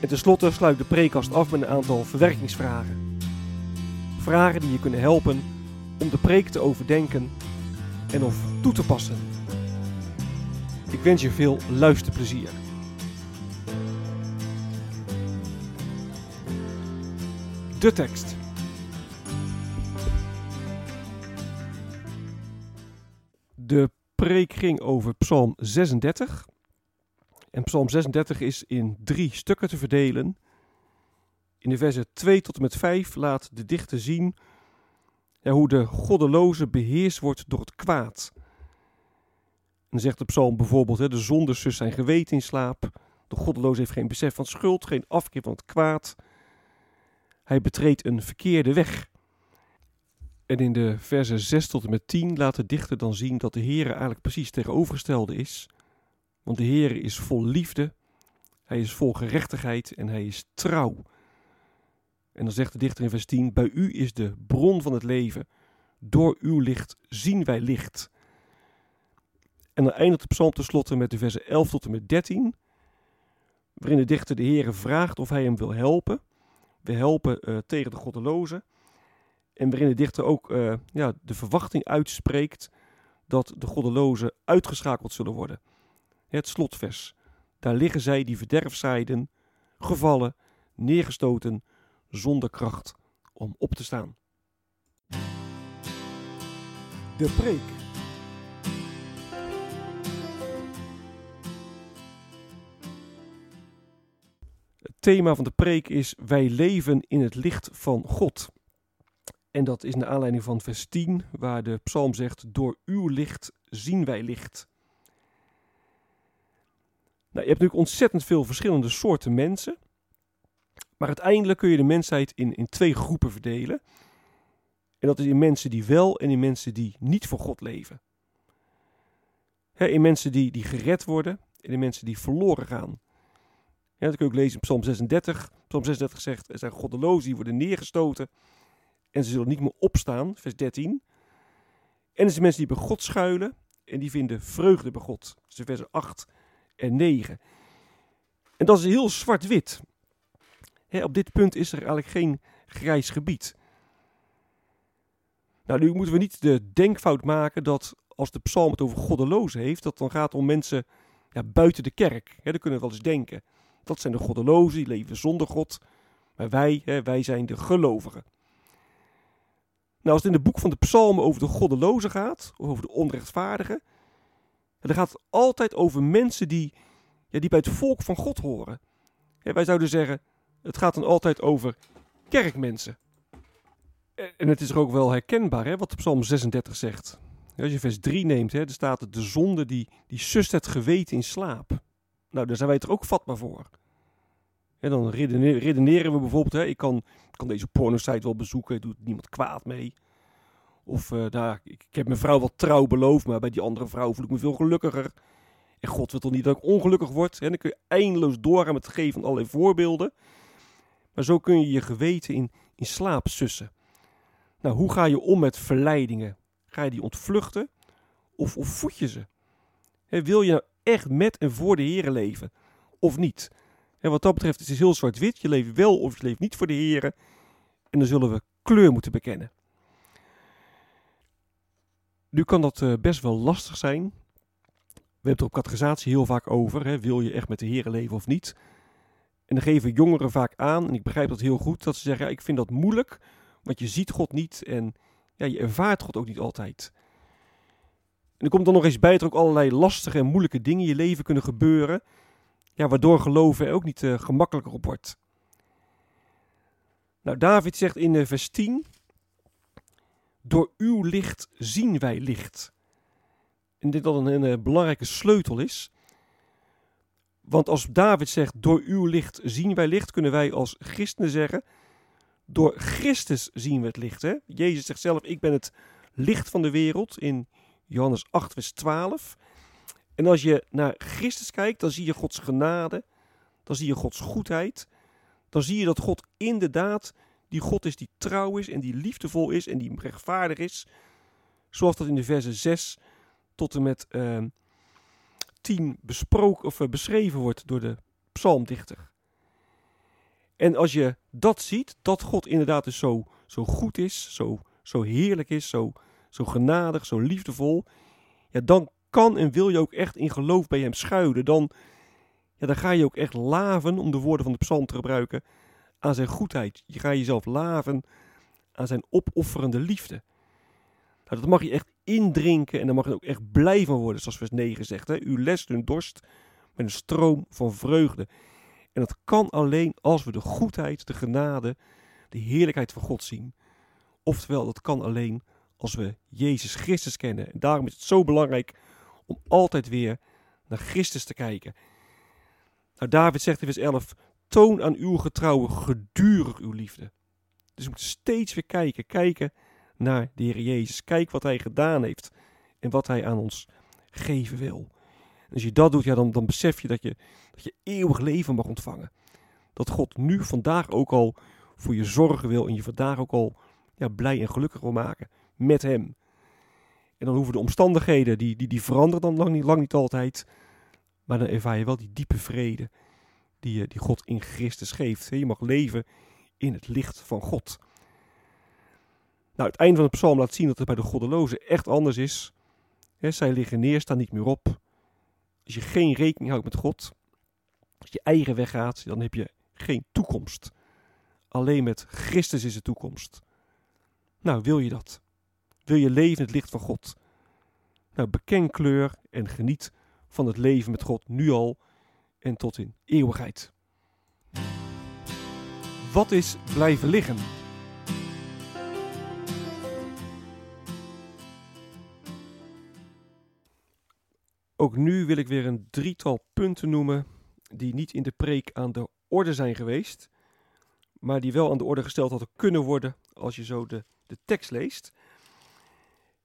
En tenslotte sluit de preekkast af met een aantal verwerkingsvragen. Vragen die je kunnen helpen om de preek te overdenken en of toe te passen. Ik wens je veel luisterplezier. De tekst. De preek ging over Psalm 36. En Psalm 36 is in drie stukken te verdelen. In de versen 2 tot en met 5 laat de dichter zien hoe de goddeloze beheerst wordt door het kwaad. En dan zegt de psalm bijvoorbeeld: hè, de zonde zus zijn geweten in slaap. De goddeloze heeft geen besef van schuld, geen afkeer van het kwaad. Hij betreedt een verkeerde weg. En in de versen 6 tot en met 10 laat de dichter dan zien dat de Heer eigenlijk precies tegenovergestelde is. Want de Heer is vol liefde, hij is vol gerechtigheid en hij is trouw. En dan zegt de dichter in vers 10: Bij u is de bron van het leven. Door uw licht zien wij licht. En dan eindigt de psalm tenslotte met de versen 11 tot en met 13, waarin de dichter de Heer vraagt of hij hem wil helpen. We helpen uh, tegen de goddelozen. En waarin de dichter ook uh, ja, de verwachting uitspreekt dat de goddelozen uitgeschakeld zullen worden. Het slotvers. Daar liggen zij die verderf zaaiden, gevallen, neergestoten, zonder kracht om op te staan. De preek. Het thema van de preek is Wij leven in het licht van God. En dat is naar aanleiding van vers 10, waar de psalm zegt: Door uw licht zien wij licht. Nou, je hebt natuurlijk ontzettend veel verschillende soorten mensen. Maar uiteindelijk kun je de mensheid in, in twee groepen verdelen. En dat is in mensen die wel en in mensen die niet voor God leven. in mensen die, die gered worden en in mensen die verloren gaan. Ja, dat kun je ook lezen in Psalm 36. Psalm 36 zegt, er zijn goddelozen die worden neergestoten en ze zullen niet meer opstaan, vers 13. En er zijn mensen die bij God schuilen en die vinden vreugde bij God. Dus vers 8 en 9. En dat is heel zwart-wit op dit punt is er eigenlijk geen grijs gebied. Nou, nu moeten we niet de denkfout maken dat als de psalm het over goddelozen heeft, dat dan gaat om mensen ja, buiten de kerk. He, dan kunnen we wel eens denken. Dat zijn de goddelozen, die leven zonder God. Maar wij, wij zijn de gelovigen. Nou, als het in het boek van de psalmen over de goddelozen gaat, of over de onrechtvaardigen, dan gaat het altijd over mensen die, ja, die bij het volk van God horen. wij zouden zeggen, het gaat dan altijd over kerkmensen. En het is er ook wel herkenbaar hè, wat Psalm 36 zegt. Als je vers 3 neemt, hè, er staat het, de zonde die, die sust het geweten in slaap. Nou, daar zijn wij er ook vatbaar voor. En dan redeneren, we bijvoorbeeld, hè, ik kan, kan deze pornosite wel bezoeken, doet niemand kwaad mee. Of, uh, ik, heb mijn vrouw wat trouw beloofd, maar bij die andere vrouw voel ik me veel gelukkiger. En God wil toch niet dat ik ongelukkig word? En dan kun je eindeloos doorgaan met het geven van allerlei voorbeelden. Maar zo kun je je geweten in, in slaap sussen. Nou, hoe ga je om met verleidingen? Ga je die ontvluchten of, of voed je ze? wil je nou echt met en voor de Heeren leven of niet? En wat dat betreft is het heel zwart-wit. Je leeft wel of je leeft niet voor de Heeren. En dan zullen we kleur moeten bekennen. Nu kan dat uh, best wel lastig zijn. We hebben het op categorisatie heel vaak over. Hè. Wil je echt met de Heeren leven of niet? En dan geven jongeren vaak aan, en ik begrijp dat heel goed, dat ze zeggen: ja, Ik vind dat moeilijk, Want je ziet God niet en ja, je ervaart God ook niet altijd. En er komt dan nog eens bij dat er ook allerlei lastige en moeilijke dingen in je leven kunnen gebeuren. Ja, waardoor geloven er ook niet uh, gemakkelijker op wordt. Nou, David zegt in uh, vers 10: Door uw licht zien wij licht. En dit dat een, een, een belangrijke sleutel is. Want als David zegt: Door uw licht zien wij licht, kunnen wij als christenen zeggen: Door Christus zien we het licht. Hè? Jezus zegt zelf: Ik ben het licht van de wereld. In Johannes 8, vers 12. En als je naar Christus kijkt, dan zie je Gods genade, dan zie je Gods goedheid, dan zie je dat God inderdaad die God is die trouw is en die liefdevol is en die rechtvaardig is. Zoals dat in de versen 6 tot en met uh, 10 besproken of uh, beschreven wordt door de psalmdichter. En als je dat ziet, dat God inderdaad dus zo, zo goed is, zo, zo heerlijk is, zo, zo genadig, zo liefdevol, ja, dan kan en wil je ook echt in geloof bij hem schuilen. Dan, ja, dan ga je ook echt laven, om de woorden van de psalm te gebruiken, aan zijn goedheid. Je gaat jezelf laven aan zijn opofferende liefde. Nou, dat mag je echt indrinken en daar mag je ook echt blij van worden, zoals vers 9 zegt. Hè? U lest hun dorst met een stroom van vreugde. En dat kan alleen als we de goedheid, de genade, de heerlijkheid van God zien. Oftewel, dat kan alleen als we Jezus Christus kennen. En daarom is het zo belangrijk om altijd weer naar Christus te kijken. Nou, David zegt in vers 11: Toon aan uw getrouwen gedurig uw liefde. Dus we moeten steeds weer kijken, kijken naar de Heer Jezus. Kijk wat Hij gedaan heeft en wat Hij aan ons geven wil. En als je dat doet, ja, dan, dan besef je dat, je dat je eeuwig leven mag ontvangen. Dat God nu vandaag ook al voor je zorgen wil en je vandaag ook al ja, blij en gelukkig wil maken met Hem. En dan hoeven de omstandigheden, die, die, die veranderen dan lang niet, lang niet altijd. Maar dan ervaar je wel die diepe vrede die, eh, die God in Christus geeft. Je mag leven in het licht van God. Nou, het einde van de psalm laat zien dat het bij de goddelozen echt anders is. zij liggen neer, staan niet meer op. Als je geen rekening houdt met God, als je eigen weg gaat, dan heb je geen toekomst. Alleen met Christus is de toekomst. Nou, wil je dat? Wil je leven in het licht van God? Nou, beken kleur en geniet van het leven met God nu al en tot in eeuwigheid. Wat is blijven liggen? Ook nu wil ik weer een drietal punten noemen die niet in de preek aan de orde zijn geweest, maar die wel aan de orde gesteld hadden kunnen worden als je zo de, de tekst leest.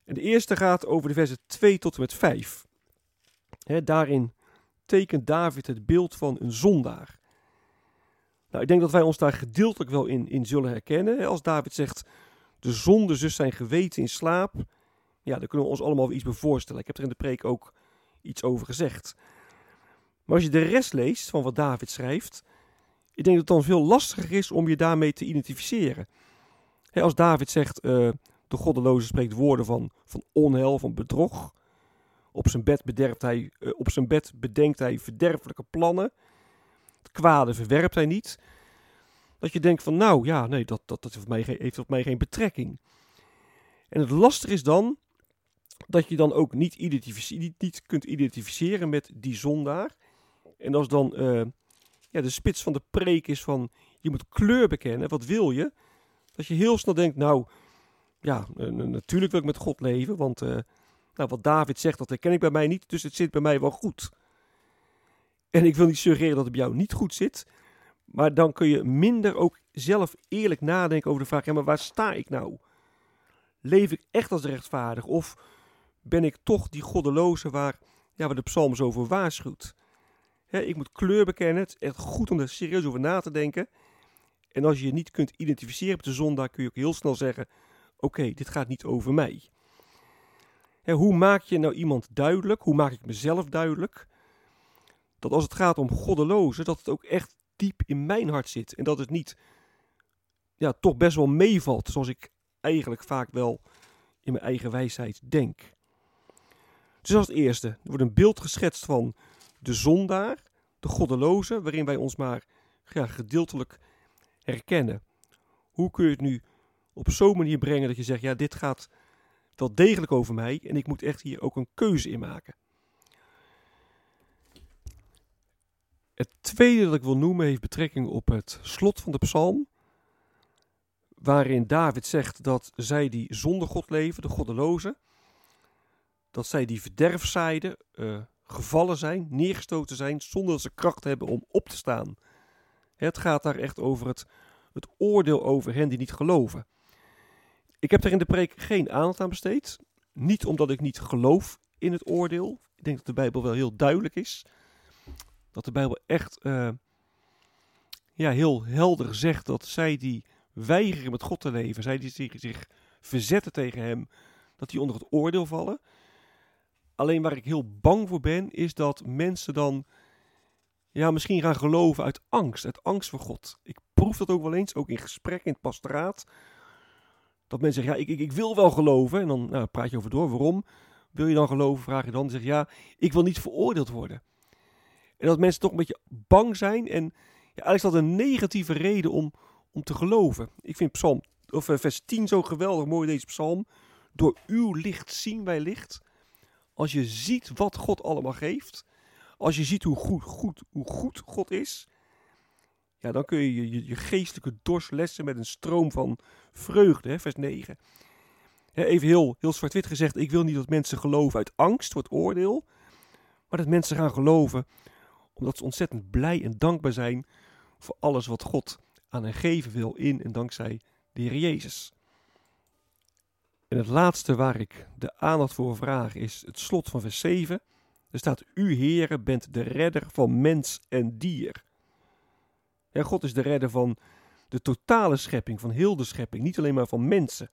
En de eerste gaat over de versen 2 tot en met 5. daarin tekent David het beeld van een zondaar. Nou, ik denk dat wij ons daar gedeeltelijk wel in, in zullen herkennen. Als David zegt, de zonde zus zijn geweten in slaap. Ja, daar kunnen we ons allemaal iets bij voorstellen. Ik heb er in de preek ook iets over gezegd. Maar als je de rest leest van wat David schrijft, ik denk dat het dan veel lastiger is om je daarmee te identificeren. als David zegt, uh, de goddeloze spreekt woorden van, van onheil, van bedrog. Op zijn bed, bederft hij, uh, op zijn bed bedenkt hij verderfelijke plannen. Het kwade verwerpt hij niet. Dat je denkt van nou ja, nee, dat, dat, dat heeft, mij, heeft op mij geen betrekking. En het lastige is dan dat je dan ook niet, niet, kunt identificeren met die zondaar. En als dan uh, ja, de spits van de preek is van je moet kleur bekennen, wat wil je? Dat je heel snel denkt, nou ja, natuurlijk wil ik met God leven, want uh, nou, wat David zegt, dat herken ik bij mij niet, dus het zit bij mij wel goed. En ik wil niet suggereren dat het bij jou niet goed zit, maar dan kun je minder ook zelf eerlijk nadenken over de vraag, ja, maar waar sta ik nou? Leef ik echt als rechtvaardig of ben ik toch die goddeloze waar, ja, waar de psalm zo voor waarschuwt? ik moet kleur bekennen, het is echt goed om er serieus over na te denken. En als je je niet kunt identificeren met de zondaar, kun je ook heel snel zeggen, oké, dit gaat niet over mij hoe maak je nou iemand duidelijk? Hoe maak ik mezelf duidelijk? Dat als het gaat om goddelozen, dat het ook echt diep in mijn hart zit. En dat het niet, ja, toch best wel meevalt, zoals ik eigenlijk vaak wel in mijn eigen wijsheid denk. Dus als het eerste, er wordt een beeld geschetst van de zondaar, de goddeloze, waarin wij ons maar ja, gedeeltelijk herkennen. Hoe kun je het nu op zo'n manier brengen dat je zegt, ja, dit gaat wel degelijk over mij en ik moet echt hier ook een keuze in maken. Het tweede dat ik wil noemen heeft betrekking op het slot van de psalm, waarin David zegt dat zij die zonder God leven, de goddelozen, dat zij die verderf uh, gevallen zijn, neergestoten zijn, zonder dat ze kracht hebben om op te staan. Het gaat daar echt over het, het oordeel over hen die niet geloven. Ik heb daar in de preek geen aandacht aan besteed. Niet omdat ik niet geloof in het oordeel. Ik denk dat de Bijbel wel heel duidelijk is. Dat de Bijbel echt uh, ja, heel helder zegt dat zij die weigeren met God te leven, zij die zich, zich verzetten tegen Hem, dat die onder het oordeel vallen. Alleen waar ik heel bang voor ben, is dat mensen dan ja, misschien gaan geloven uit angst, uit angst voor God. Ik proef dat ook wel eens, ook in gesprekken in het pastoraat. Dat mensen zeggen, ja, ik, ik, ik wil wel geloven. En dan nou, praat je over door, waarom wil je dan geloven? Vraag je dan, zeg ja, ik wil niet veroordeeld worden. En dat mensen toch een beetje bang zijn. En ja, eigenlijk is dat een negatieve reden om, om te geloven. Ik vind psalm, of uh, vers 10 zo geweldig mooi deze psalm. Door uw licht zien wij licht. Als je ziet wat God allemaal geeft. Als je ziet hoe goed, goed, hoe goed God is. Ja, dan kun je je, je geestelijke dorst lessen met een stroom van vreugde. Hè, vers 9. even heel, heel zwart-wit gezegd. Ik wil niet dat mensen geloven uit angst voor oordeel. Maar dat mensen gaan geloven omdat ze ontzettend blij en dankbaar zijn voor alles wat God aan hen geven wil in en dankzij de Heer Jezus. En het laatste waar ik de aandacht voor vraag is het slot van vers 7. Er staat, U Heere bent de redder van mens en dier. Ja, God is de redder van de totale schepping, van heel de schepping, niet alleen maar van mensen.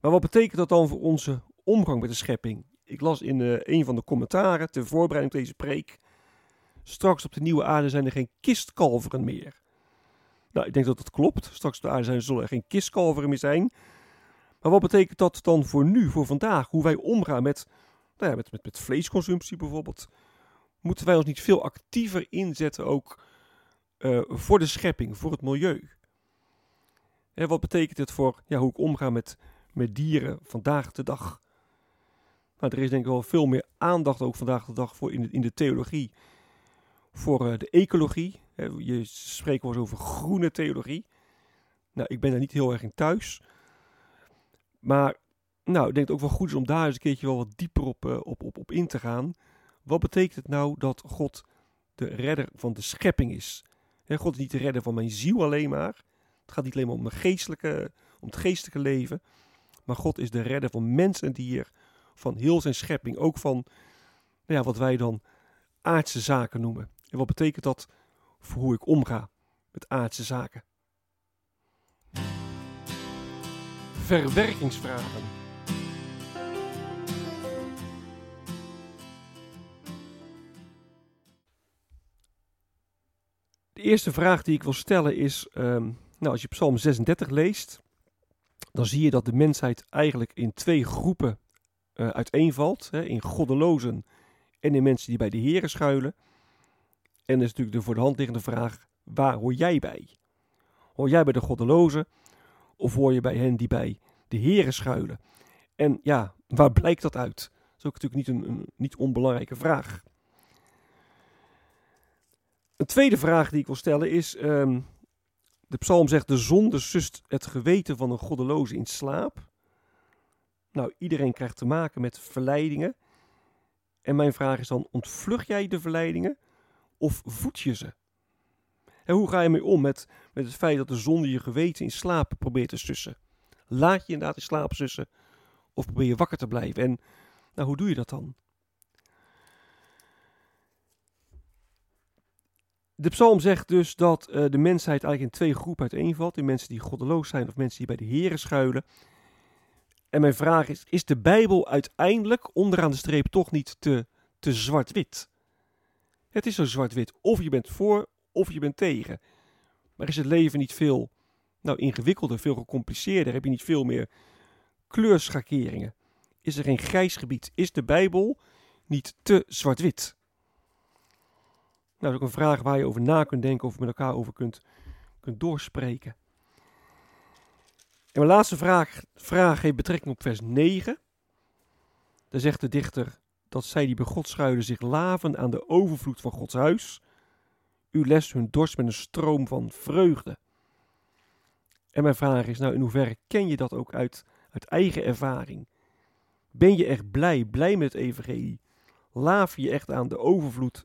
Maar wat betekent dat dan voor onze omgang met de schepping? Ik las in uh, een van de commentaren ter voorbereiding op deze preek. Straks op de nieuwe aarde zijn er geen kistkalveren meer. Nou, ik denk dat dat klopt. Straks op de aarde zijn, zullen er geen kistkalveren meer zijn. Maar wat betekent dat dan voor nu, voor vandaag? Hoe wij omgaan met, nou ja, met, met, met vleesconsumptie bijvoorbeeld? Moeten wij ons niet veel actiever inzetten ook uh, voor de schepping, voor het milieu? En wat betekent het voor ja, hoe ik omga met, met dieren vandaag de dag? Nou, er is denk ik wel veel meer aandacht ook vandaag de dag voor in de, in de theologie. Voor uh, de ecologie. Je spreekt wel eens over groene theologie. Nou, ik ben daar niet heel erg in thuis. Maar nou, ik denk het ook wel goed is om daar eens een keertje wel wat dieper op, uh, op, op, op in te gaan. Wat betekent het nou dat God de redder van de schepping is? He, God is niet de redder van mijn ziel alleen maar. Het gaat niet alleen maar om, mijn geestelijke, om het geestelijke leven. Maar God is de redder van mens en dier. Van heel zijn schepping. Ook van nou ja, wat wij dan aardse zaken noemen. En wat betekent dat voor hoe ik omga met aardse zaken? verwerkingsvragen. De eerste vraag die ik wil stellen is, um, nou als je Psalm 36 leest, dan zie je dat de mensheid eigenlijk in twee groepen uh, uiteenvalt. Hè, in goddelozen en in mensen die bij de Heeren schuilen. En dat is natuurlijk de voor de hand liggende vraag, waar hoor jij bij? Hoor jij bij de goddelozen of hoor je bij hen die bij de heren schuilen? En ja, waar blijkt dat uit? Dat is ook natuurlijk niet een niet onbelangrijke vraag. Een tweede vraag die ik wil stellen is: um, de psalm zegt: De zonde sust het geweten van een goddeloze in slaap. Nou, iedereen krijgt te maken met verleidingen. En mijn vraag is dan: ontvlug jij de verleidingen of voed je ze? En hoe ga je mee om met, met het feit dat de zonde je geweten in slaap probeert te sussen? Laat je inderdaad in slaap sussen of probeer je wakker te blijven? En nou, hoe doe je dat dan? De psalm zegt dus dat uh, de mensheid eigenlijk in twee groepen uiteenvalt. In mensen die goddeloos zijn of mensen die bij de heren schuilen. En mijn vraag is, is de Bijbel uiteindelijk onderaan de streep toch niet te, te zwart-wit? Het is zo zwart-wit. Of je bent voor of je bent tegen. Maar is het leven niet veel nou, ingewikkelder, veel gecompliceerder? Heb je niet veel meer kleurschakeringen? Is er geen grijs gebied? Is de Bijbel niet te zwart-wit? Nou, dat is ook een vraag waar je over na kunt denken of met elkaar over kunt, kunt doorspreken. mijn laatste vraag, vraag heeft betrekking op vers 9. Daar zegt de dichter dat zij die bij God schuilen zich laven aan de overvloed van Gods huis. U lest hun dorst met een stroom van vreugde. En mijn vraag is nou, in hoeverre ken je dat ook uit, uit eigen ervaring? Ben je echt blij, blij met het evangelie? Laaf je echt aan de overvloed